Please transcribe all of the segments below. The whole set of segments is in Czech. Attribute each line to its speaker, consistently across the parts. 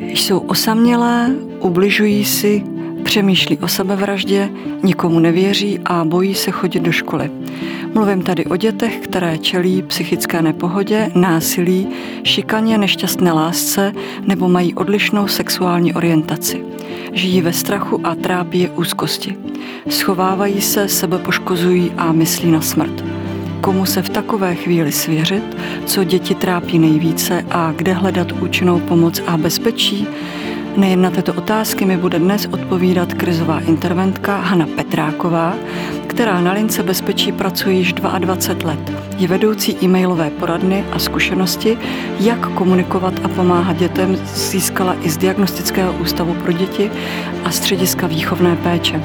Speaker 1: Jsou osamělé, ubližují si, přemýšlí o sebevraždě, nikomu nevěří a bojí se chodit do školy. Mluvím tady o dětech, které čelí psychické nepohodě, násilí, šikaně, nešťastné lásce nebo mají odlišnou sexuální orientaci. Žijí ve strachu a trápí je úzkosti. Schovávají se, sebe poškozují a myslí na smrt. Komu se v takové chvíli svěřit, co děti trápí nejvíce a kde hledat účinnou pomoc a bezpečí, Nejen na tyto otázky mi bude dnes odpovídat krizová interventka Hana Petráková, která na lince bezpečí pracuje již 22 let. Je vedoucí e-mailové poradny a zkušenosti, jak komunikovat a pomáhat dětem, získala i z Diagnostického ústavu pro děti a střediska výchovné péče.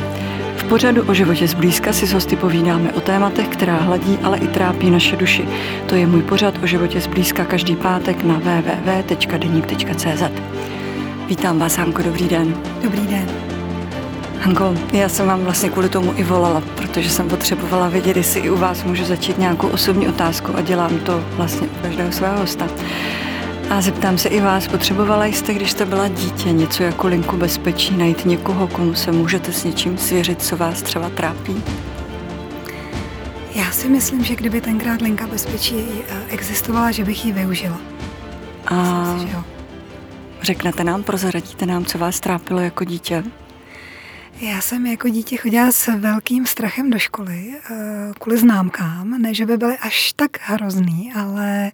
Speaker 1: Pořadu o životě zblízka si s hosty povídáme o tématech, která hladí, ale i trápí naše duši. To je můj pořad o životě zblízka každý pátek na www.denik.cz. Vítám vás, Hanko, dobrý den.
Speaker 2: Dobrý den.
Speaker 1: Hanko, já jsem vám vlastně kvůli tomu i volala, protože jsem potřebovala vědět, jestli i u vás můžu začít nějakou osobní otázku a dělám to vlastně u každého svého hosta. A zeptám se i vás, potřebovala jste, když jste byla dítě, něco jako linku bezpečí, najít někoho, komu se můžete s něčím svěřit, co vás třeba trápí?
Speaker 2: Já si myslím, že kdyby tenkrát linka bezpečí eh, existovala, že bych ji využila.
Speaker 1: A si, že jo. Řeknete nám, prozradíte nám, co vás trápilo jako dítě?
Speaker 2: Já jsem jako dítě chodila s velkým strachem do školy eh, kvůli známkám, ne, že by byly až tak hrozný, ale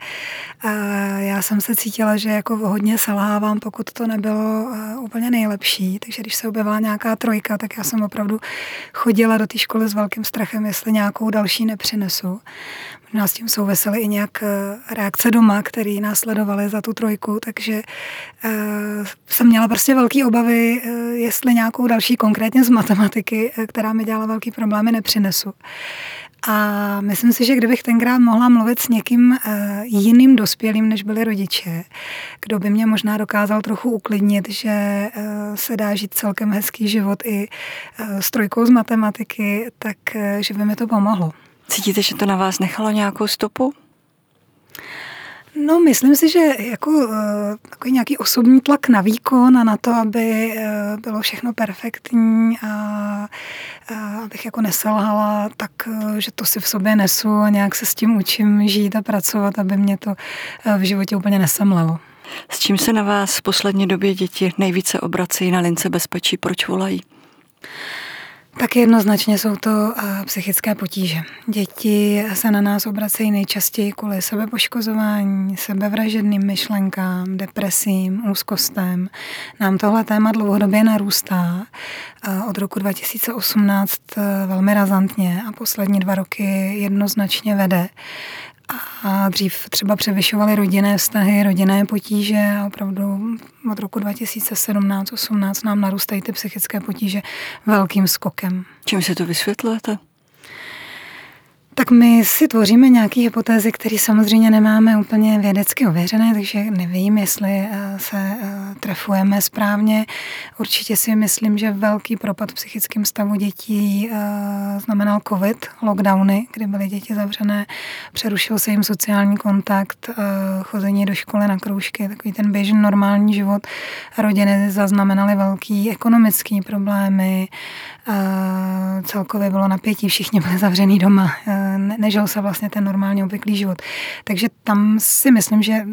Speaker 2: eh, já jsem se cítila, že jako hodně selhávám, pokud to nebylo eh, úplně nejlepší, takže když se objevila nějaká trojka, tak já jsem opravdu chodila do té školy s velkým strachem, jestli nějakou další nepřinesu. Možná s tím souvisely i nějak reakce doma, které následovaly za tu trojku, takže uh, jsem měla prostě velké obavy, uh, jestli nějakou další konkrétně z matematiky, která mi dělala velký problémy, nepřinesu. A myslím si, že kdybych tenkrát mohla mluvit s někým jiným dospělým, než byli rodiče, kdo by mě možná dokázal trochu uklidnit, že se dá žít celkem hezký život i s trojkou z matematiky, tak že by mi to pomohlo.
Speaker 1: Cítíte, že to na vás nechalo nějakou stopu?
Speaker 2: No, myslím si, že jako uh, takový nějaký osobní tlak na výkon a na to, aby uh, bylo všechno perfektní a uh, abych jako neselhala, tak uh, že to si v sobě nesu a nějak se s tím učím žít a pracovat, aby mě to v životě úplně nesemlelo.
Speaker 1: S čím se na vás v poslední době děti nejvíce obrací na lince bezpečí? Proč volají?
Speaker 2: Tak jednoznačně jsou to eh, psychické potíže. Děti se na nás obracejí nejčastěji kvůli sebepoškozování, sebevražedným myšlenkám, depresím, úzkostem. Nám tohle téma dlouhodobě narůstá. Eh, od roku 2018 eh, velmi razantně a poslední dva roky jednoznačně vede a dřív třeba převyšovaly rodinné vztahy, rodinné potíže a opravdu od roku 2017-18 nám narůstají ty psychické potíže velkým skokem.
Speaker 1: Čím si to vysvětlujete?
Speaker 2: Tak my si tvoříme nějaké hypotézy, které samozřejmě nemáme úplně vědecky ověřené, takže nevím, jestli eh, se eh, trefujeme správně. Určitě si myslím, že velký propad v psychickém stavu dětí eh, znamenal covid, lockdowny, kdy byly děti zavřené, přerušil se jim sociální kontakt, chození do školy na kroužky, takový ten běžný normální život. Rodiny zaznamenaly velký ekonomický problémy, celkově bylo napětí, všichni byli zavřený doma, nežil se vlastně ten normální obvyklý život. Takže tam si myslím, že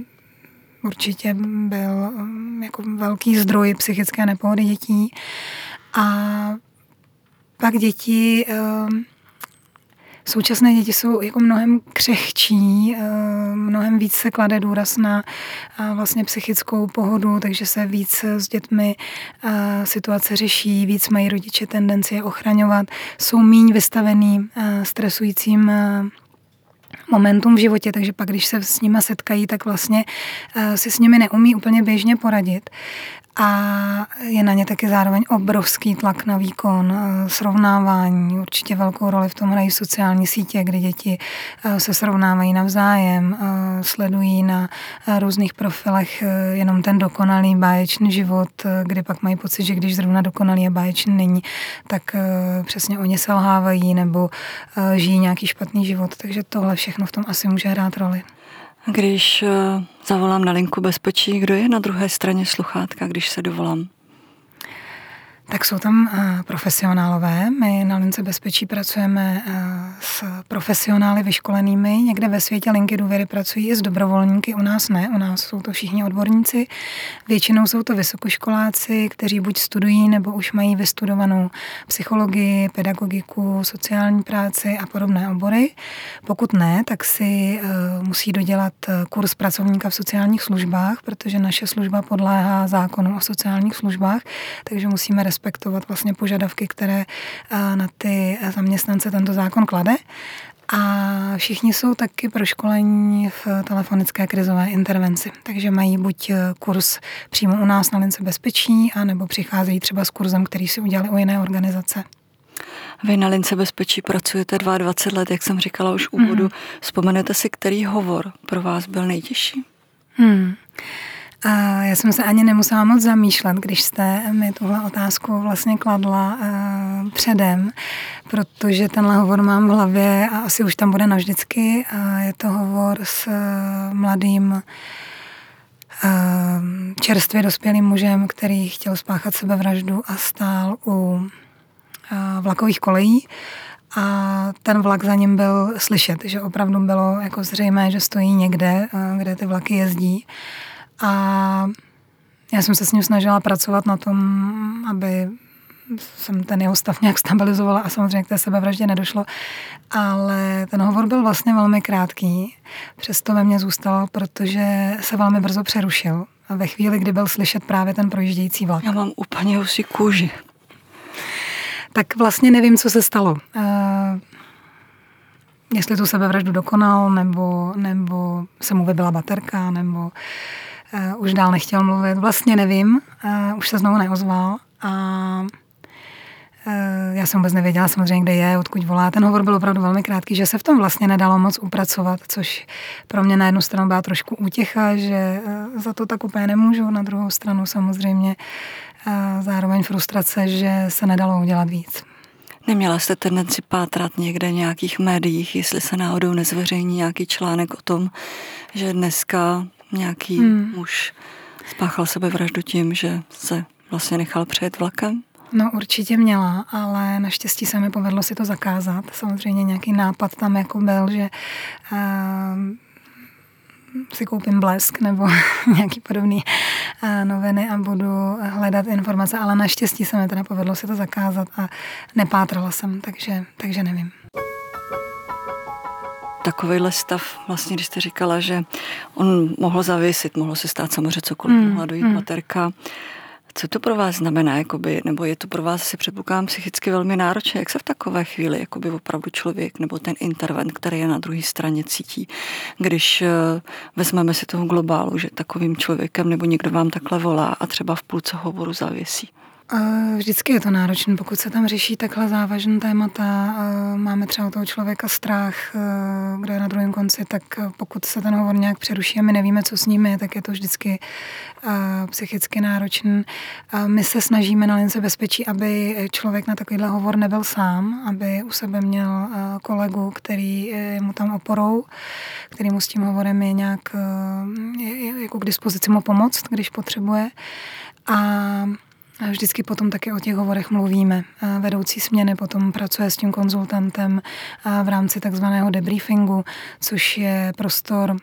Speaker 2: určitě byl um, jako velký zdroj psychické nepohody dětí. A pak děti um, Současné děti jsou jako mnohem křehčí, eh, mnohem víc se klade důraz na eh, vlastně psychickou pohodu, takže se víc s dětmi eh, situace řeší, víc mají rodiče tendenci je ochraňovat, jsou míň vystavený stresujícím momentům v životě, takže pak, když se s nimi setkají, tak vlastně si s nimi neumí úplně běžně poradit a je na ně taky zároveň obrovský tlak na výkon, eh, srovnávání. Určitě velkou roli v tom hrají sociální sítě, kde děti eh, se srovnávají navzájem, eh, sledují na různých profilech jenom ten dokonalý báječný život, kdy pak mají pocit, že když zrovna dokonalý a báječný není, tak přesně oni selhávají nebo žijí nějaký špatný život. Takže tohle všechno v tom asi může hrát roli.
Speaker 1: Když eh, zavolám na linku bezpečí, kdo je na druhé straně sluchátka, když se dovolám?
Speaker 2: Tak jsou tam uh, profesionálové. My na Lince bezpečí pracujeme uh, s profesionály vyškolenými. Někde ve světě linky důvěry pracují i s dobrovolníky, u nás ne. U nás jsou to všichni odborníci. Většinou jsou to vysokoškoláci, kteří buď studují nebo už mají vystudovanou psychologii, pedagogiku, sociální práci a podobné obory. Pokud ne, tak si uh, musí dodělat kurz pracovníka v sociálních službách, protože naše služba podléhá zákonu o sociálních službách, takže musíme respektovat vlastně požadavky, které eh, na ty zaměstnance tento zákon klade. A všichni jsou taky proškolení v telefonické krizové intervenci. Takže mají buď eh, kurz přímo u nás na lince bezpečí, anebo přicházejí třeba s kurzem, který si udělali u jiné organizace.
Speaker 1: Vy na lince bezpečí pracujete 22 let, jak jsem říkala už v úvodu. Mm. Vzpomenete si, který hovor pro vás byl nejtěžší? Hmm.
Speaker 2: A já jsem se ani nemusela moc zamýšlet, když jste mi tuhle otázku vlastně kladla uh, předem, protože tenhle hovor mám v hlavě a asi už tam bude navždycky. A je to hovor s uh, mladým uh, čerstvě dospělým mužem, který chtěl spáchat sebevraždu a stál u uh, vlakových kolejí a ten vlak za ním byl slyšet, že opravdu bylo jako zřejmé, že stojí někde, kde ty vlaky jezdí. A já jsem se s ním snažila pracovat na tom, aby jsem ten jeho stav nějak stabilizovala a samozřejmě k té sebevraždě nedošlo, ale ten hovor byl vlastně velmi krátký, přesto ve mně zůstal, protože se velmi brzo přerušil a ve chvíli, kdy byl slyšet právě ten projíždějící vlak.
Speaker 1: Já mám úplně husí kůži.
Speaker 2: Tak vlastně nevím, co se stalo. Uh, jestli tu sebevraždu dokonal, nebo, nebo se mu vybila baterka, nebo uh, už dál nechtěl mluvit, vlastně nevím, uh, už se znovu neozval a uh, já jsem vůbec nevěděla samozřejmě, kde je, odkud volá. Ten hovor byl opravdu velmi krátký, že se v tom vlastně nedalo moc upracovat, což pro mě na jednu stranu byla trošku útěcha, že za to tak úplně nemůžu, na druhou stranu samozřejmě zároveň frustrace, že se nedalo udělat víc.
Speaker 1: Neměla jste tendenci pátrat někde v nějakých médiích, jestli se náhodou nezveřejní nějaký článek o tom, že dneska nějaký hmm. muž spáchal sebevraždu tím, že se vlastně nechal přejet vlakem?
Speaker 2: No určitě měla, ale naštěstí se mi povedlo si to zakázat. Samozřejmě nějaký nápad tam jako byl, že uh, si koupím blesk nebo nějaký podobný uh, noviny a budu hledat informace, ale naštěstí se mi teda povedlo si to zakázat a nepátrala jsem, takže, takže nevím
Speaker 1: takovýhle stav, vlastně když jste říkala, že on mohl zavěsit, mohlo se stát samozřejmě cokoliv, mm, mohla dojít mm. materka. Co to pro vás znamená, jakoby, nebo je to pro vás, si předpokládám, psychicky velmi náročné, jak se v takové chvíli jakoby opravdu člověk nebo ten intervent, který je na druhé straně, cítí, když uh, vezmeme si toho globálu, že takovým člověkem nebo někdo vám takhle volá a třeba v půlce hovoru zavěsí.
Speaker 2: Vždycky je to náročné, pokud se tam řeší takhle závažné témata. Máme třeba toho člověka strach, kde je na druhém konci, tak pokud se ten hovor nějak přeruší a my nevíme, co s ním je, tak je to vždycky psychicky náročný. My se snažíme na lince bezpečí, aby člověk na takovýhle hovor nebyl sám, aby u sebe měl kolegu, který je mu tam oporou, který mu s tím hovorem je nějak jako k dispozici mu pomoct, když potřebuje. A Vždycky potom také o těch hovorech mluvíme. Vedoucí směny potom pracuje s tím konzultantem v rámci takzvaného debriefingu, což je prostor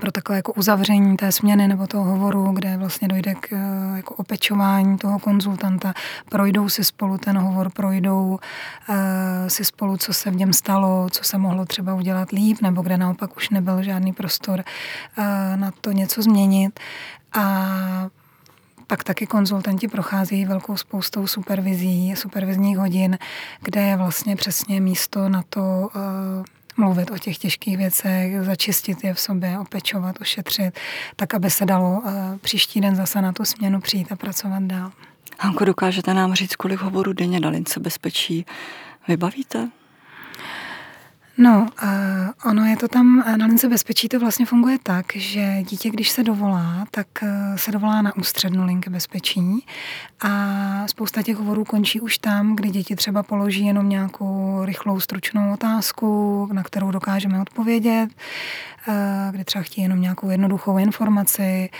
Speaker 2: pro takové jako uzavření té směny nebo toho hovoru, kde vlastně dojde k jako opečování toho konzultanta. Projdou si spolu ten hovor, projdou si spolu, co se v něm stalo, co se mohlo třeba udělat líp, nebo kde naopak už nebyl žádný prostor na to něco změnit. A pak taky konzultanti procházejí velkou spoustou supervizí, supervizních hodin, kde je vlastně přesně místo na to uh, mluvit o těch těžkých věcech, začistit je v sobě, opečovat, ošetřit, tak, aby se dalo uh, příští den zase na tu směnu přijít a pracovat dál.
Speaker 1: Hanko, dokážete nám říct, kolik hovorů denně na lince bezpečí vybavíte?
Speaker 2: No, uh, ono je to tam, na lince bezpečí to vlastně funguje tak, že dítě, když se dovolá, tak uh, se dovolá na ústřednu linky bezpečí a spousta těch hovorů končí už tam, kdy děti třeba položí jenom nějakou rychlou, stručnou otázku, na kterou dokážeme odpovědět, uh, kdy třeba chtějí jenom nějakou jednoduchou informaci,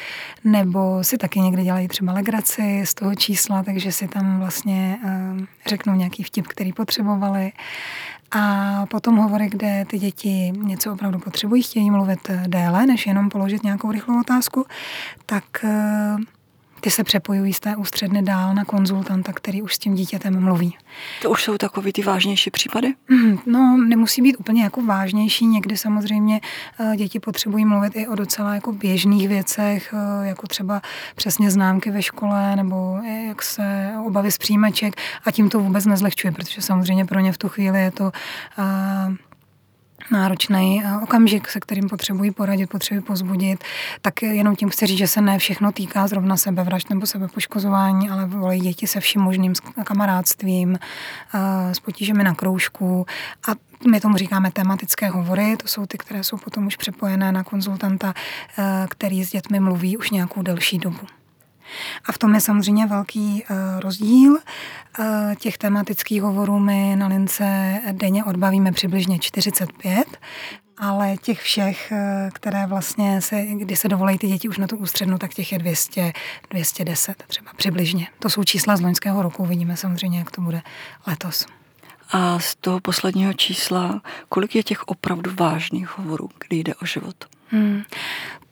Speaker 2: nebo si taky někdy dělají třeba legraci z toho čísla, takže si tam vlastně uh, řeknou nějaký vtip, který potřebovali. A potom hovory, kde ty děti něco opravdu potřebují, chtějí mluvit déle, než jenom položit nějakou rychlou otázku, tak eh, ty se přepojují z té ústředny dál na konzultanta, který už s tím dítětem mluví.
Speaker 1: To už jsou takový ty vážnější případy?
Speaker 2: Mm, no, nemusí být úplně jako vážnější. Někdy samozřejmě eh, děti potřebují mluvit i o docela jako běžných věcech, eh, jako třeba přesně známky ve škole nebo jak se obavy z přijímaček a tím to vůbec nezlehčuje, protože samozřejmě pro ně v tu chvíli je to uh, náročný eh, okamžik, se kterým potřebují poradit, potřebují pozbudit, tak jenom tím chci říct, že se ne všechno týká zrovna sebevražd nebo sebepoškozování, ale volají děti se vším možným s kamarádstvím, eh, s potížemi na kroužku a my tomu říkáme tematické hovory, to jsou ty, které jsou potom už přepojené na konzultanta, eh, který s dětmi mluví už nějakou delší dobu. A v tom je samozřejmě velký uh, rozdíl. Uh, těch tematických hovorů my na lince denně odbavíme přibližně 45, ale těch všech, uh, které vlastně se, kdy se dovolí ty děti už na tu ústřednu, tak těch je 200, 210 třeba přibližně. To jsou čísla z loňského roku, uvidíme samozřejmě, jak to bude letos.
Speaker 1: A z toho posledního čísla, kolik je těch opravdu vážných hovorů, kdy jde o život? Hmm,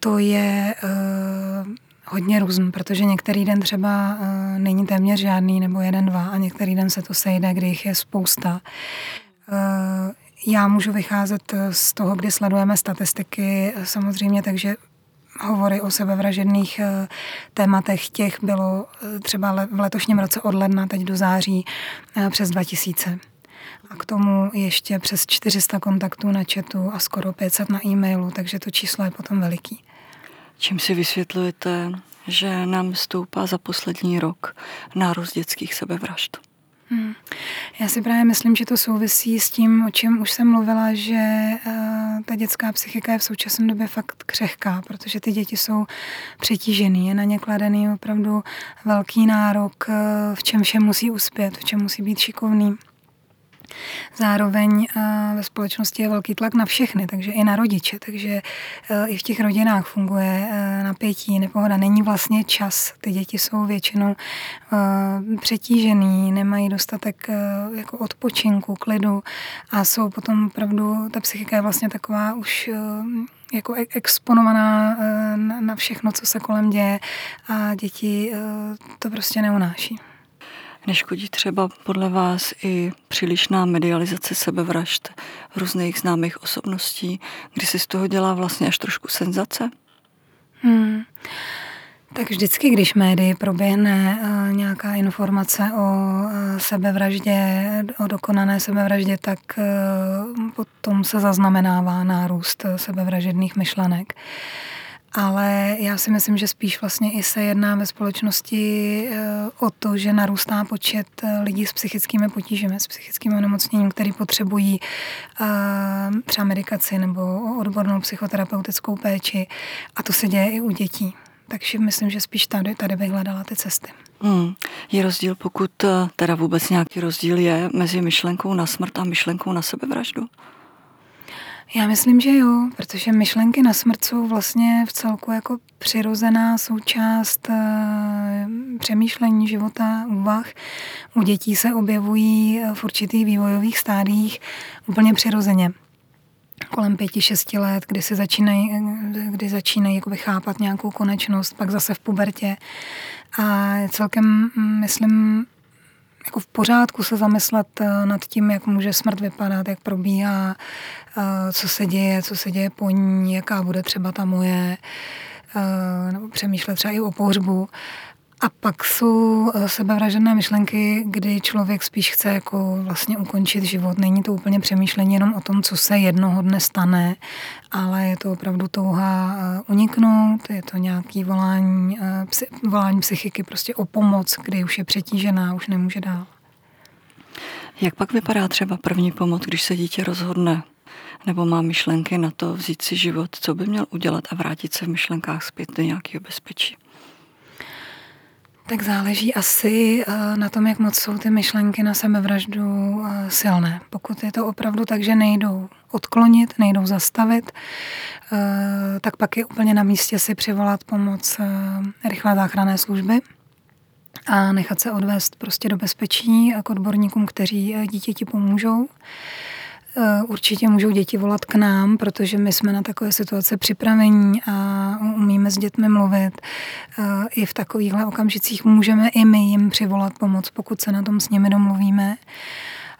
Speaker 2: to je uh, hodně různý, protože některý den třeba uh, není téměř žádný nebo jeden, dva a některý den se to sejde, kdy jich je spousta. Uh, já můžu vycházet z toho, kdy sledujeme statistiky samozřejmě, takže hovory o sebevražedných tématech těch bylo třeba v letošním roce od ledna teď do září přes 2000. A k tomu ještě přes 400 kontaktů na chatu a skoro 500 na e-mailu, takže to číslo je potom veliký.
Speaker 1: Čím si vysvětlujete, že nám stoupá za poslední rok nárůst dětských sebevražd? Hmm.
Speaker 2: Já si právě myslím, že to souvisí s tím, o čem už jsem mluvila, že uh, ta dětská psychika je v současné době fakt křehká, protože ty děti jsou přetížený, je na ně kladený opravdu velký nárok, uh, v čem vše musí uspět, v čem musí být šikovný. Zároveň eh, ve společnosti je velký tlak na všechny, takže i na rodiče, takže eh, i v těch rodinách funguje eh, napětí, nepohoda. Není vlastně čas. Ty děti jsou většinou přetížený, nemají dostatek jako odpočinku, klidu a jsou potom opravdu, ta psychika je vlastně taková už jako exponovaná na všechno, co se kolem děje a děti to prostě neunáší.
Speaker 1: Neškodí třeba podle vás i přílišná medializace sebevražd různých známých osobností, kdy se z toho dělá vlastně až trošku senzace? Hmm.
Speaker 2: Tak vždycky, když médii proběhne uh, nějaká informace o uh, sebevraždě, o dokonané sebevraždě, tak uh, potom se zaznamenává nárůst sebevražedných myšlenek. Ale já si myslím, že spíš vlastně i se jedná ve společnosti eh, o to, že narůstá počet eh, lidí s psychickými potížemi, s psychickým onemocněním, který potřebují eh, třeba medikaci nebo odbornou psychoterapeutickou péči. A to se děje i u dětí. Takže myslím, že spíš tady, tady bych hledala ty cesty.
Speaker 1: Hmm. Je rozdíl, pokud teda vůbec nějaký rozdíl je mezi myšlenkou na smrt a myšlenkou na sebevraždu?
Speaker 2: Já myslím, že jo, protože myšlenky na smrt jsou vlastně v celku jako přirozená součást uh, přemýšlení života, úvah. U dětí se objevují eh, v určitých vývojových stádiích úplně přirozeně kolem pěti, šesti let, kdy se začínají, eh, kdy začínají jako chápat nějakou konečnost, pak zase v pubertě. A celkem, mm, myslím, jako v pořádku se zamyslet eh, nad tím, jak může smrt vypadat, jak probíhá, eh, co se děje, co se děje po ní, jaká bude třeba ta moje, eh, nebo přemýšlet třeba i o pohřbu. A pak jsou eh, sebevražené myšlenky, kdy člověk spíš chce jako vlastně ukončit život. Není to úplně přemýšlení jenom o tom, co se jednoho dne stane, ale je to opravdu touha eh, uniknout, je to nějaký volání, eh, volání psychiky prostě o pomoc, kdy už je přetížená, už nemůže dál.
Speaker 1: Jak pak vypadá třeba první pomoc, když se dítě rozhodne Nebo má myšlenky na to vzít si život, co by měl udělat a vrátit se v myšlenkách zpět do nějakého bezpečí?
Speaker 2: Tak záleží asi eh, na tom, jak moc jsou ty myšlenky na sebevraždu eh, silné. Pokud je to opravdu tak, že nejdou odklonit, nejdou zastavit, eh, tak pak je úplně na místě si přivolat pomoc rychlé záchranné služby a nechat se odvést prostě do bezpečí a k odborníkům, kteří dítěti pomůžou. Eh, určitě můžou děti volat k nám, protože my jsme na takové situace připravení a umíme s dětmi mluvit. Eh, I v takovýchhle okamžicích můžeme i my jim přivolat pomoc, pokud se na tom s nimi domluvíme.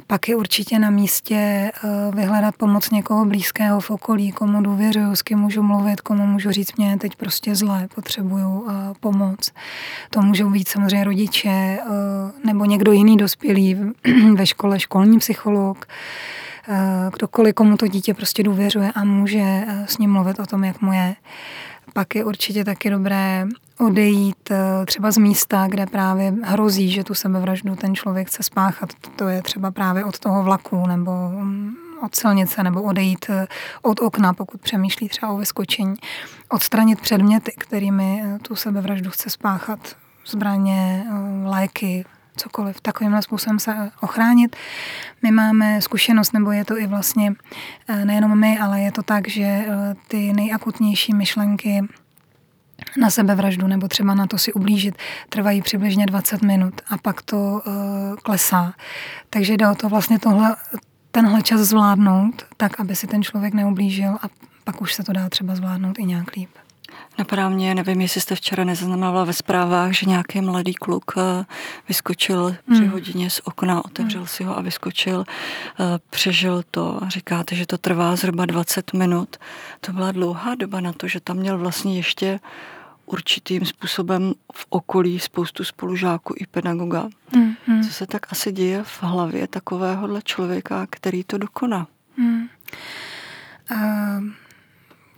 Speaker 2: Pak je určitě na místě eh, vyhledat pomoc někoho blízkého v okolí, komu důvěřuju, s kým můžu mluvit, komu můžu říct, mě teď prostě zle, potřebuju pomoc. To můžou být samozřejmě rodiče nebo někdo jiný dospělý ve škole, školní psycholog kdokoliv, komu to dítě prostě důvěřuje a může eh, s ním mluvit o tom, jak mu je. Pak je určitě taky dobré odejít eh, třeba z místa, kde právě hrozí, že tu sebevraždu ten člověk chce spáchat. To je třeba právě od toho vlaku nebo mm, od silnice nebo odejít od okna, pokud přemýšlí třeba o vyskočení. Odstranit předměty, kterými tu sebevraždu chce spáchat. Zbraně, léky, cokoliv, takovýmhle způsobem se ochránit. My máme zkušenost, nebo je to i vlastně eh, nejenom my, ale je to tak, že eh, ty nejakutnější myšlenky na sebevraždu nebo třeba na to si ublížit trvají přibližně 20 minut a pak to uh, klesá. Takže jde o to vlastně tohle, tenhle čas zvládnout tak, aby si ten člověk neublížil a pak už se to dá třeba zvládnout i nějak líp.
Speaker 1: Napadá mě, nevím, jestli jste včera nezaznamenala ve zprávách, že nějaký mladý kluk eh, vyskočil při hmm. hodině z okna, otevřel hmm. si ho a vyskočil, eh, přežil to. Říkáte, že to trvá zhruba 20 minut. To byla dlouhá doba na to, že tam měl vlastně ještě určitým způsobem v okolí spoustu spolužáků i pedagoga. Hmm. Co se tak asi děje v hlavě takovéhohle člověka, který to dokoná? Hmm.
Speaker 2: Uh...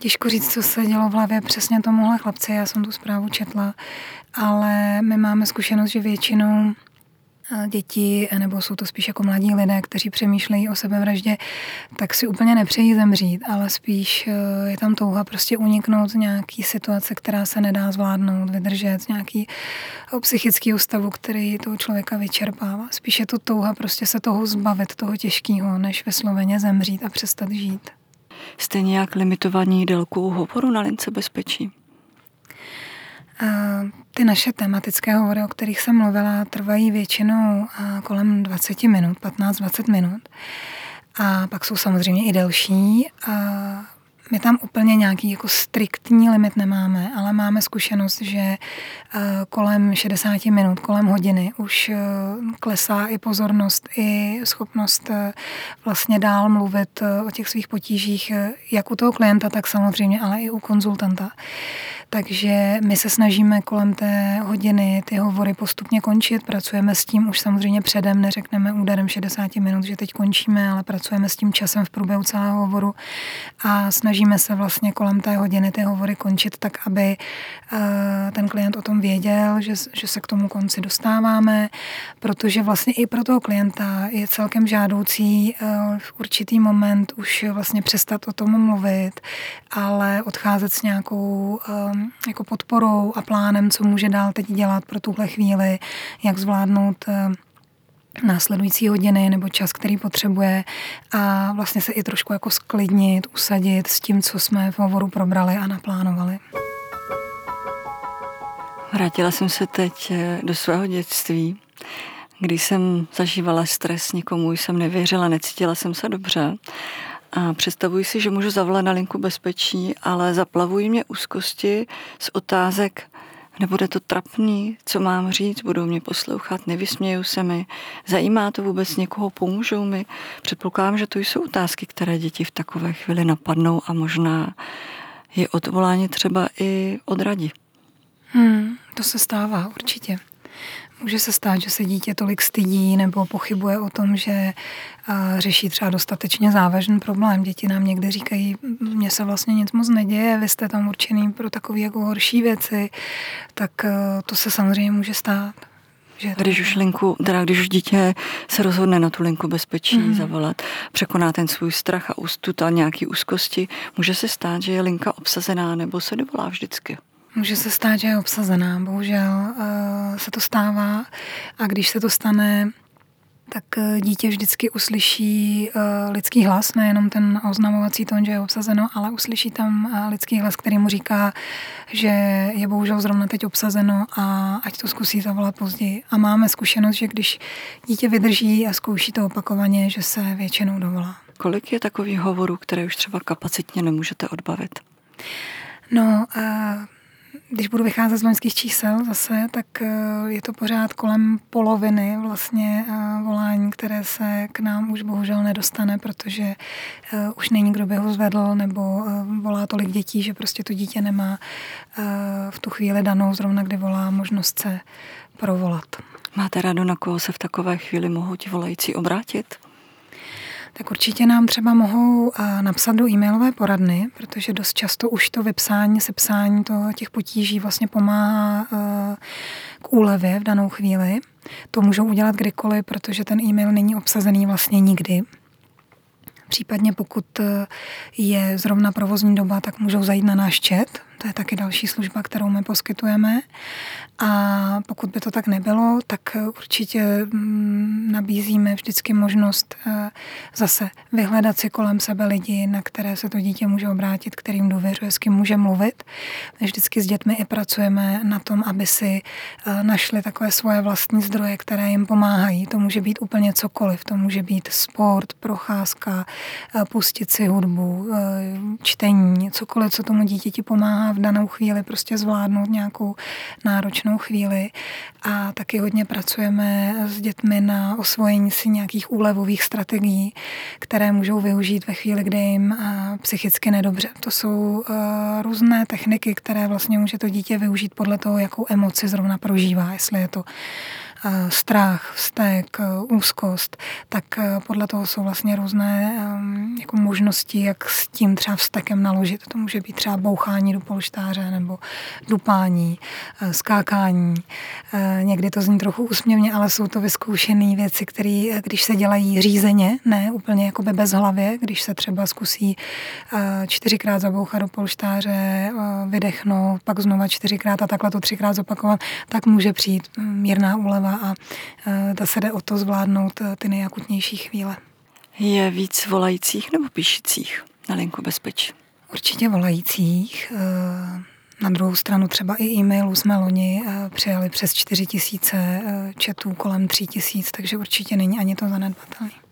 Speaker 2: Těžko říct, co se dělo v hlavě přesně tomuhle chlapci, já jsem tu zprávu četla, ale my máme zkušenost, že většinou eh, děti, nebo jsou to spíš jako mladí lidé, kteří přemýšlejí o sebevraždě, tak si úplně nepřejí zemřít, ale spíš eh, je tam touha prostě uniknout z nějaký situace, která se nedá zvládnout, vydržet, z nějaký eh, psychický ústavu, který toho člověka vyčerpává. Spíš je to touha prostě se toho zbavit, toho těžkého, než vysloveně zemřít a přestat žít
Speaker 1: jste nějak limitovaní délkou hovoru na lince bezpečí?
Speaker 2: Ty naše tematické hovory, o kterých jsem mluvila, trvají většinou kolem 20 minut, 15-20 minut. A pak jsou samozřejmě i delší. My tam úplně nějaký jako striktní limit nemáme, ale máme zkušenost, že eh, kolem 60 minut, kolem hodiny už eh, klesá i pozornost, i schopnost eh, vlastně dál mluvit o těch svých potížích, jak u toho klienta, tak samozřejmě, ale i u konzultanta. Takže my se snažíme kolem té hodiny ty hovory postupně končit. Pracujeme s tím už samozřejmě předem, neřekneme úderem 60 minut, že teď končíme, ale pracujeme s tím časem v průběhu celého hovoru a snažíme se vlastně kolem té hodiny ty hovory končit tak, aby eh, ten klient o tom věděl, že, že se k tomu konci dostáváme, protože vlastně i pro toho klienta je celkem žádoucí eh, v určitý moment už vlastně přestat o tom mluvit, ale odcházet s nějakou eh, jako podporou a plánem, co může dál teď dělat pro tuhle chvíli, jak zvládnout následující hodiny nebo čas, který potřebuje a vlastně se i trošku jako sklidnit, usadit s tím, co jsme v hovoru probrali a naplánovali.
Speaker 1: Vrátila jsem se teď eh, do svého dětství, kdy jsem zažívala stres, nikomu jsem nevěřila, necítila jsem se dobře a představuji si, že můžu zavolat na linku bezpečí, ale zaplavují mě úzkosti z otázek, nebude to trapný, co mám říct, budou mě poslouchat, nevysmějou se mi, zajímá to vůbec někoho, pomůžou mi. Předpokládám, že to jsou otázky, které děti v takové chvíli napadnou a možná je odvolání třeba i odradí.
Speaker 2: Hmm, to se stává určitě. Může se stát, že se dítě tolik stydí nebo pochybuje o tom, že řeší třeba dostatečně závažný problém. Děti nám někdy říkají, mně se vlastně nic moc neděje, vy jste tam určený pro takové jako horší věci, tak to se samozřejmě může stát. Že
Speaker 1: když už linku, teda když už dítě se rozhodne na tu linku bezpečí mm. zavolat, překoná ten svůj strach a ústut a nějaký úzkosti, může se stát, že je linka obsazená nebo se dovolá vždycky.
Speaker 2: Může se stát, že je obsazená, bohužel uh, se to stává a když se to stane, tak eh, dítě vždycky uslyší uh, lidský hlas, nejenom ten oznamovací tón, že je obsazeno, ale uslyší tam lidský hlas, který mu říká, že je bohužel zrovna teď obsazeno a ať to zkusí zavolat později. A máme zkušenost, že když dítě vydrží a zkouší to opakovaně, že se většinou dovolá.
Speaker 1: Kolik je takových hovorů, které už třeba kapacitně nemůžete odbavit?
Speaker 2: No, uh, když budu vycházet z loňských čísel zase, tak eh, je to pořád kolem poloviny vlastně eh, volání, které se k nám už bohužel nedostane, protože eh, už není kdo by ho zvedl nebo volá tolik dětí, že prostě to dítě nemá v tu chvíli danou, zrovna kdy volá, možnost se provolat.
Speaker 1: Máte rádo, na koho se v takové chvíli mohou ti volající obrátit?
Speaker 2: Tak určitě nám třeba mohou napsat do e-mailové poradny, protože dost často už to vypsání, sepsání to, těch potíží vlastně pomáhá k úlevě v danou chvíli. To můžou udělat kdykoliv, protože ten e-mail není obsazený vlastně nikdy. Případně pokud je zrovna provozní doba, tak můžou zajít na náš chat, to je taky další služba, kterou my poskytujeme. A pokud by to tak nebylo, tak určitě mm, nabízíme vždycky možnost eh, zase vyhledat si kolem sebe lidi, na které se to dítě může obrátit, kterým důvěřuje, s kým může mluvit. My vždycky s dětmi i pracujeme na tom, aby si eh, našli takové svoje vlastní zdroje, které jim pomáhají. To může být úplně cokoliv. To může být sport, procházka, eh, pustit si hudbu, čtení, cokoliv, co tomu dítěti pomáhá v danou chvíli prostě zvládnout nějakou náročnou chvíli. A taky hodně pracujeme s dětmi na osvojení si nějakých úlevových strategií, které můžou využít ve chvíli, kdy jim eh, psychicky nedobře. To jsou eh, různé techniky, které vlastně může to dítě využít podle toho, jakou emoci zrovna prožívá, jestli je to strach, vztek, úzkost, tak podle toho jsou vlastně různé ehm, jako možnosti, jak s tím třeba vztekem naložit. To může být třeba bouchání do polštáře nebo dupání, skákání. Někdy to zní trochu úsměvně, ale jsou to vyzkoušené věci, které, když se dělají řízeně, ne úplně jako bez hlavě, když se třeba zkusí čtyřikrát zabouchat do polštáře, vydechnout, pak znova čtyřikrát a takhle to třikrát zopakovat, tak může přijít mírná úleva a ta se jde o to zvládnout e, ty nejakutnější chvíle.
Speaker 1: Je víc volajících nebo píšících na linku bezpečí?
Speaker 2: Určitě volajících. E, na druhou stranu třeba i e-mailů jsme loni e, přijali přes 4 tisíce, četů kolem 3 tisíc, takže určitě není ani to zanedbatelné.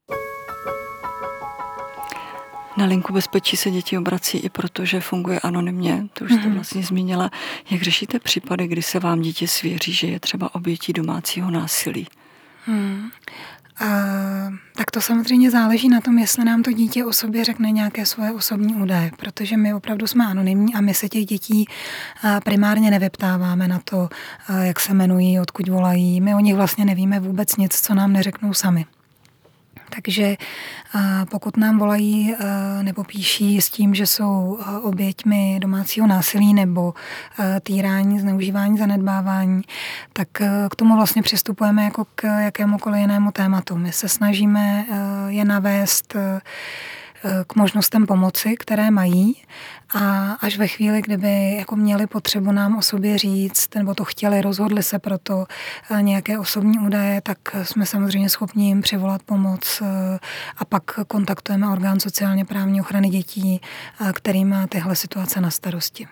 Speaker 1: Na linku bezpečí se děti obrací i proto, že funguje anonymně, to už jste mm-hmm. vlastně zmínila. Jak řešíte případy, kdy se vám dítě svěří, že je třeba obětí domácího násilí? Hmm.
Speaker 2: A, tak to samozřejmě záleží na tom, jestli nám to dítě o sobě řekne nějaké svoje osobní údaje, protože my opravdu jsme anonymní a my se těch dětí primárně nevyptáváme na to, jak se jmenují, odkud volají. My o nich vlastně nevíme vůbec nic, co nám neřeknou sami. Takže pokud nám volají nebo píší s tím, že jsou oběťmi domácího násilí nebo týrání, zneužívání, zanedbávání, tak k tomu vlastně přistupujeme jako k jakémukoliv jinému tématu. My se snažíme je navést k možnostem pomoci, které mají a až ve chvíli, kdyby jako měli potřebu nám o sobě říct, nebo to chtěli, rozhodli se pro to eh, nějaké osobní údaje, tak jsme samozřejmě schopni jim přivolat pomoc eh, a pak kontaktujeme orgán sociálně právní ochrany dětí, eh, který má tyhle situace na starosti.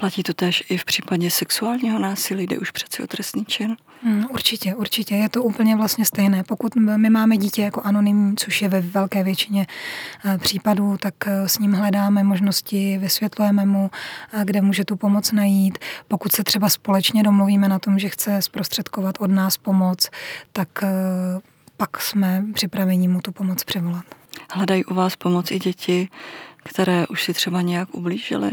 Speaker 1: Platí to tež i v případě sexuálního násilí, jde už přeci o trestný čin?
Speaker 2: Hmm, určitě, určitě. Je to úplně vlastně stejné. Pokud my máme dítě jako anonymní, což je ve velké většině eh, případů, tak eh, s ním hledáme možnosti, vysvětlujeme mu, eh, kde může tu pomoc najít. Pokud se třeba společně domluvíme na tom, že chce zprostředkovat od nás pomoc, tak pak jsme připraveni mu tu pomoc přivolat.
Speaker 1: Hledají u vás pomoc i děti, které už si třeba nějak ublížily.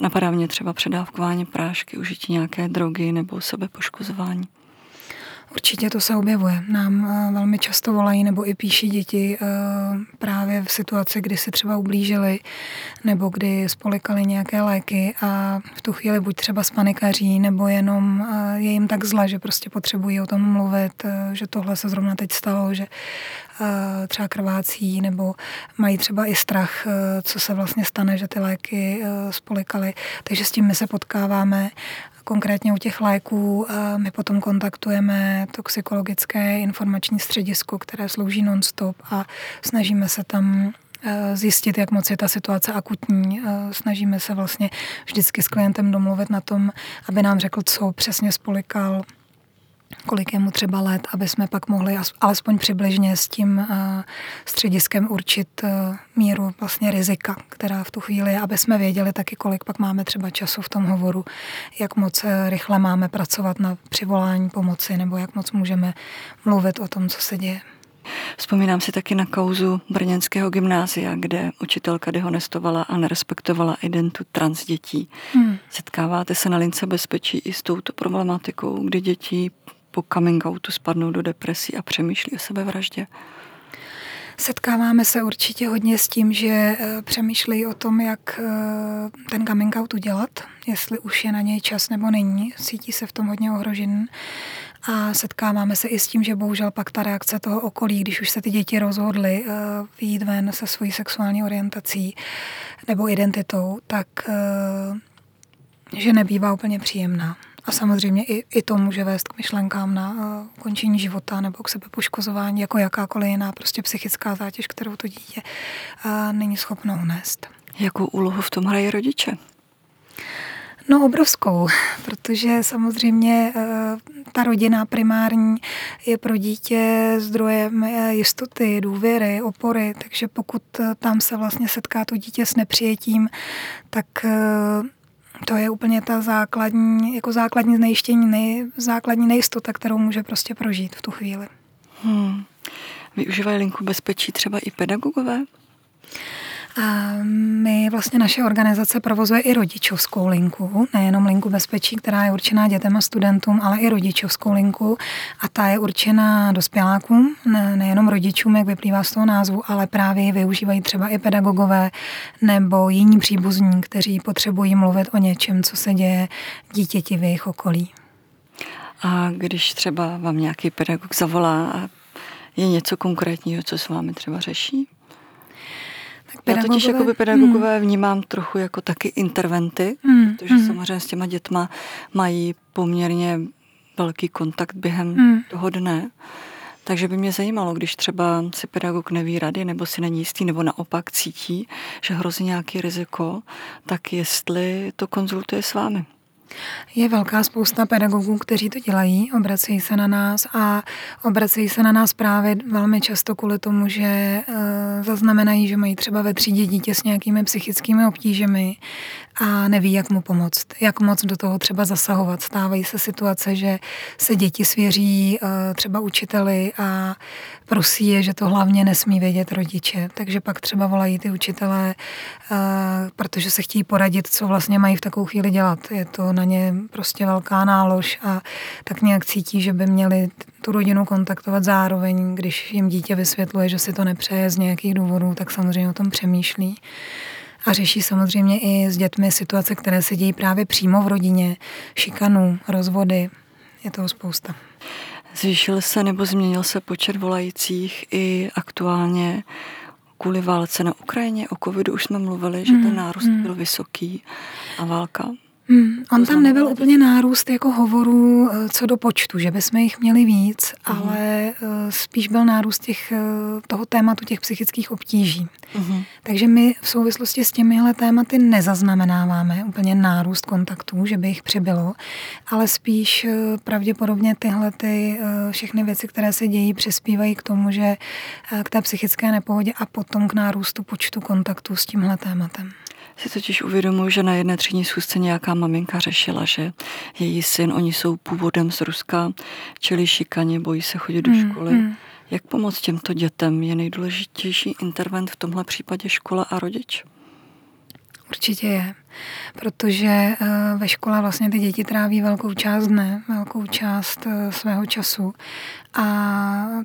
Speaker 1: Napadá mě třeba předávkování prášky, užití nějaké drogy nebo sebepoškozování.
Speaker 2: Určitě to se objevuje. Nám eh, velmi často volají nebo i píší děti eh, právě v situaci, kdy si třeba ublížili nebo kdy spolikali nějaké léky a v tu chvíli buď třeba spanikaří nebo jenom eh, je jim tak zle, že prostě potřebují o tom mluvit, že tohle se zrovna teď stalo, že třeba krvácí nebo mají třeba i strach, co se vlastně stane, že ty léky spolikali. Takže s tím my se potkáváme Konkrétně u těch léků eh, my potom kontaktujeme toxikologické informační středisko, které slouží non-stop a snažíme se tam eh, zjistit, jak moc je ta situace akutní. Eh, snažíme se vlastně vždycky s klientem domluvit na tom, aby nám řekl, co přesně spolikal, kolik je mu třeba let, aby jsme pak mohli alespoň přibližně s tím eh, střediskem určit eh, míru vlastně rizika, která v tu chvíli je, aby jsme věděli taky, kolik pak máme třeba času v tom hovoru, jak moc eh, rychle máme pracovat na přivolání pomoci nebo jak moc můžeme mluvit o tom, co se děje.
Speaker 1: Vzpomínám si taky na kauzu Brněnského gymnázia, kde učitelka dehonestovala a nerespektovala identitu trans dětí. Hmm. Setkáváte se na lince bezpečí i s touto problematikou, kdy děti po coming outu spadnou do depresí a přemýšlí o sebevraždě?
Speaker 2: Setkáváme se určitě hodně s tím, že eh, přemýšlí o tom, jak eh, ten coming out udělat, jestli už je na něj čas nebo není. Cítí se v tom hodně ohrožen. A setkáváme se i s tím, že bohužel pak ta reakce toho okolí, když už se ty děti rozhodly uh, vyjít ven se svojí sexuální orientací nebo identitou, tak že nebývá úplně příjemná. A samozřejmě i, i to může vést k myšlenkám na uh, ukončení života nebo k sebepoškozování, jako jakákoliv jiná prostě psychická zátěž, kterou to dítě uh, není schopno unést.
Speaker 1: Jakou úlohu v tom hrají rodiče?
Speaker 2: No obrovskou, protože samozřejmě uh, ta rodina primární je pro dítě zdrojem jistoty, důvěry, opory, takže pokud tam se vlastně setká to dítě s nepřijetím, tak to je úplně ta základní, jako základní znejištění, nej, základní nejistota, kterou může prostě prožít v tu chvíli. Hmm.
Speaker 1: Využívají linku bezpečí třeba i pedagogové?
Speaker 2: A my vlastně naše organizace provozuje i rodičovskou linku, nejenom linku bezpečí, která je určená dětem a studentům, ale i rodičovskou linku a ta je určená dospělákům, ne, nejenom rodičům, jak vyplývá z toho názvu, ale právě využívají třeba i pedagogové nebo jiní příbuzní, kteří potřebují mluvit o něčem, co se děje dítěti v jejich okolí.
Speaker 1: A když třeba vám nějaký pedagog zavolá a je něco konkrétního, co s vámi třeba řeší? Já totiž jako by pedagogové hmm. vnímám trochu jako taky interventy, hmm. protože hmm. samozřejmě s těma dětma mají poměrně velký kontakt během hmm. toho dne. Takže by mě zajímalo, když třeba si pedagog neví rady, nebo si není jistý, nebo naopak cítí, že hrozí nějaký riziko, tak jestli to konzultuje s vámi.
Speaker 2: Je velká spousta pedagogů, kteří to dělají, obracejí se na nás a obracejí se na nás právě velmi často kvůli tomu, že uh, zaznamenají, že mají třeba ve třídě dítě s nějakými psychickými obtížemi a neví, jak mu pomoct, jak moc do toho třeba zasahovat. Stávají se situace, že se děti svěří uh, třeba učiteli a prosí je, že to hlavně nesmí vědět rodiče. Takže pak třeba volají ty učitelé, uh, protože se chtějí poradit, co vlastně mají v takovou chvíli dělat. Je to na ně prostě velká nálož a tak nějak cítí, že by měli tu rodinu kontaktovat zároveň, když jim dítě vysvětluje, že si to nepřeje z nějakých důvodů, tak samozřejmě o tom přemýšlí. A řeší samozřejmě i s dětmi situace, které se dějí právě přímo v rodině, šikanu, rozvody. Je toho spousta.
Speaker 1: Zvýšil se nebo změnil se počet volajících i aktuálně kvůli válce na Ukrajině. O covidu už jsme mluvili, že ten hmm, nárůst hmm. byl vysoký a válka
Speaker 2: Hmm, on tam nebyl úplně nárůst jako hovorů eh, co do počtu, že bychom jich měli víc, uh-huh. ale uh, spíš byl nárůst těch, uh, toho tématu těch psychických obtíží. Uh-huh. Takže my v souvislosti s těmihle tématy nezaznamenáváme úplně nárůst kontaktů, že by jich přibylo, ale spíš pravděpodobně tyhle ty, všechny věci, které se dějí, přispívají k tomu, že k té psychické nepohodě a potom k nárůstu počtu kontaktů s tímhle tématem
Speaker 1: si totiž uvědomuji, že na jedné třídní schůzce nějaká maminka řešila, že její syn, oni jsou původem z Ruska, čili šikaně, bojí se chodit do hmm, školy. Mm. Jak pomoct těmto dětem? Je nejdůležitější intervent v tomhle případě škola a rodič?
Speaker 2: Určitě je. Protože eh, ve škole vlastně ty děti tráví velkou část dne, velkou část eh, svého času. A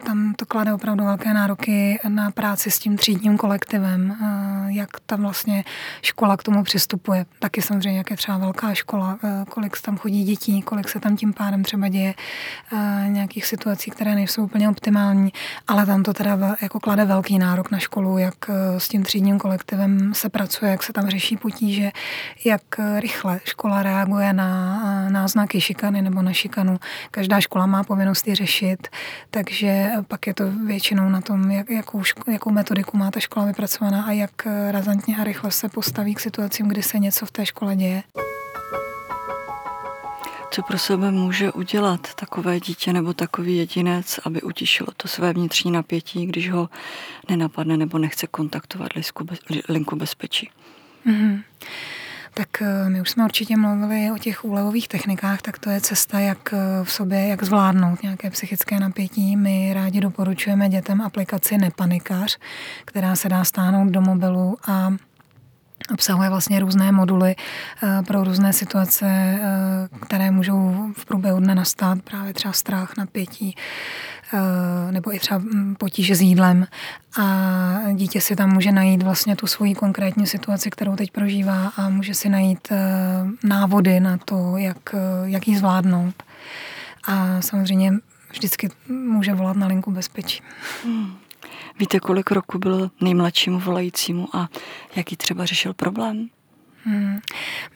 Speaker 2: tam to klade opravdu velké nároky na práci s tím třídním kolektivem, eh, jak tam vlastně škola k tomu přistupuje. Taky samozřejmě, jak je třeba velká škola, kolik tam chodí dětí, kolik se tam tím pádem třeba děje nějakých situací, které nejsou úplně optimální, ale tam to teda jako klade velký nárok na školu, jak s tím třídním kolektivem se pracuje, jak se tam řeší potíže, jak rychle škola reaguje na náznaky šikany nebo na šikanu. Každá škola má povinnost je řešit, takže pak je to většinou na tom, jak, jakou, jakou metodiku má ta škola vypracovaná a jak razantně a rychle se postaví k situacím, kdy se něco v té škole děje.
Speaker 1: Co pro sebe může udělat takové dítě nebo takový jedinec, aby utišilo to své vnitřní napětí, když ho nenapadne nebo nechce kontaktovat linku bezpečí? Mm-hmm.
Speaker 2: Tak eh, my už jsme určitě mluvili o těch úlevových technikách, tak to je cesta, jak eh, v sobě, jak zvládnout nějaké psychické napětí. My rádi doporučujeme dětem aplikaci Nepanikař, která se dá stáhnout do mobilu a obsahuje vlastně různé moduly eh, pro různé situace, které můžou v průběhu dne nastat, právě třeba strach, napětí, nebo i třeba mm, potíže s jídlem a dítě si tam může najít vlastně tu svoji konkrétní situaci, kterou teď prožívá a může si najít eh, návody na to, jak, eh, jak ji zvládnout. A samozřejmě vždycky může volat na linku bezpečí. Hmm.
Speaker 1: Víte, kolik roku bylo nejmladšímu volajícímu a jaký třeba řešil problém?
Speaker 2: Hmm.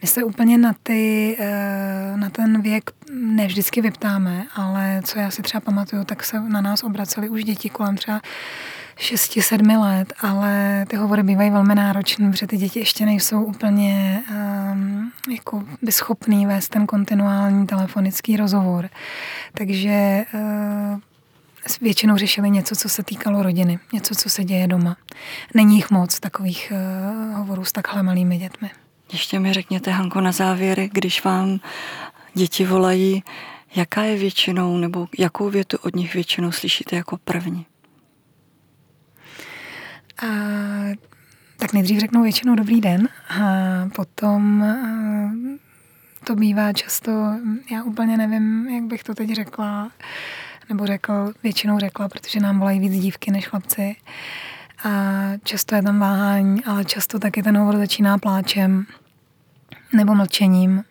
Speaker 2: My se úplně na, ty, eh, na ten věk ne vždycky vyptáme, ale co já si třeba pamatuju, tak se na nás obraceli už děti kolem třeba 6-7 let, ale ty hovory bývají velmi náročné, protože ty děti ještě nejsou úplně um, jako by schopný vést ten kontinuální telefonický rozhovor. Takže uh, většinou řešili něco, co se týkalo rodiny, něco, co se děje doma. Není jich moc takových uh, hovorů s takhle malými dětmi.
Speaker 1: Ještě mi řekněte, Hanko, na závěr, když vám děti volají, jaká je většinou, nebo jakou větu od nich většinou slyšíte jako první?
Speaker 2: A, tak nejdřív řeknou většinou dobrý den a potom a, to bývá často, já úplně nevím, jak bych to teď řekla, nebo řekl, většinou řekla, protože nám volají víc dívky než chlapci. A často je tam váhání, ale často taky ten hovor začíná pláčem nebo mlčením.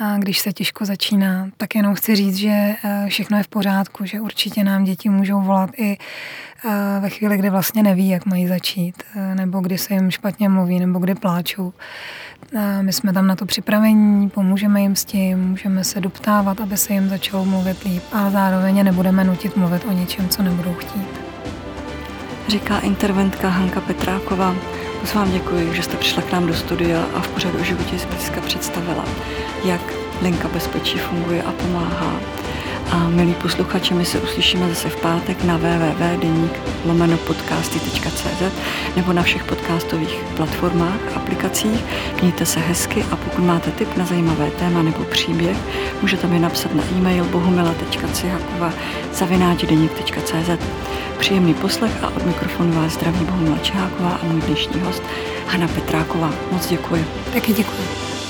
Speaker 2: A když se těžko začíná, tak jenom chci říct, že eh, všechno je v pořádku, že určitě nám děti můžou volat i eh, ve chvíli, kdy vlastně neví, jak mají začít, eh, nebo kdy se jim špatně mluví, nebo kdy pláčou. My jsme tam na to připravení, pomůžeme jim s tím, můžeme se doptávat, aby se jim začalo mluvit líp a zároveň nebudeme nutit mluvit o něčem, co nebudou chtít
Speaker 1: říká interventka Hanka Petráková. Moc vám děkuji, že jste přišla k nám do studia a v pořadu o životě zblízka představila, jak linka bezpečí funguje a pomáhá. A milí posluchači, my se uslyšíme zase v pátek na www.deník podcasty.cz nebo na všech podcastových platformách, aplikacích. Mějte se hezky a pokud máte tip na zajímavé téma nebo příběh, můžete mi napsat na e-mail bohumila.cihakova zavináčdeník.cz Příjemný poslech a od mikrofonu vás zdraví Bohumila Čeháková a můj dnešní host Hana Petráková. Moc děkuji.
Speaker 2: Taky děkuji.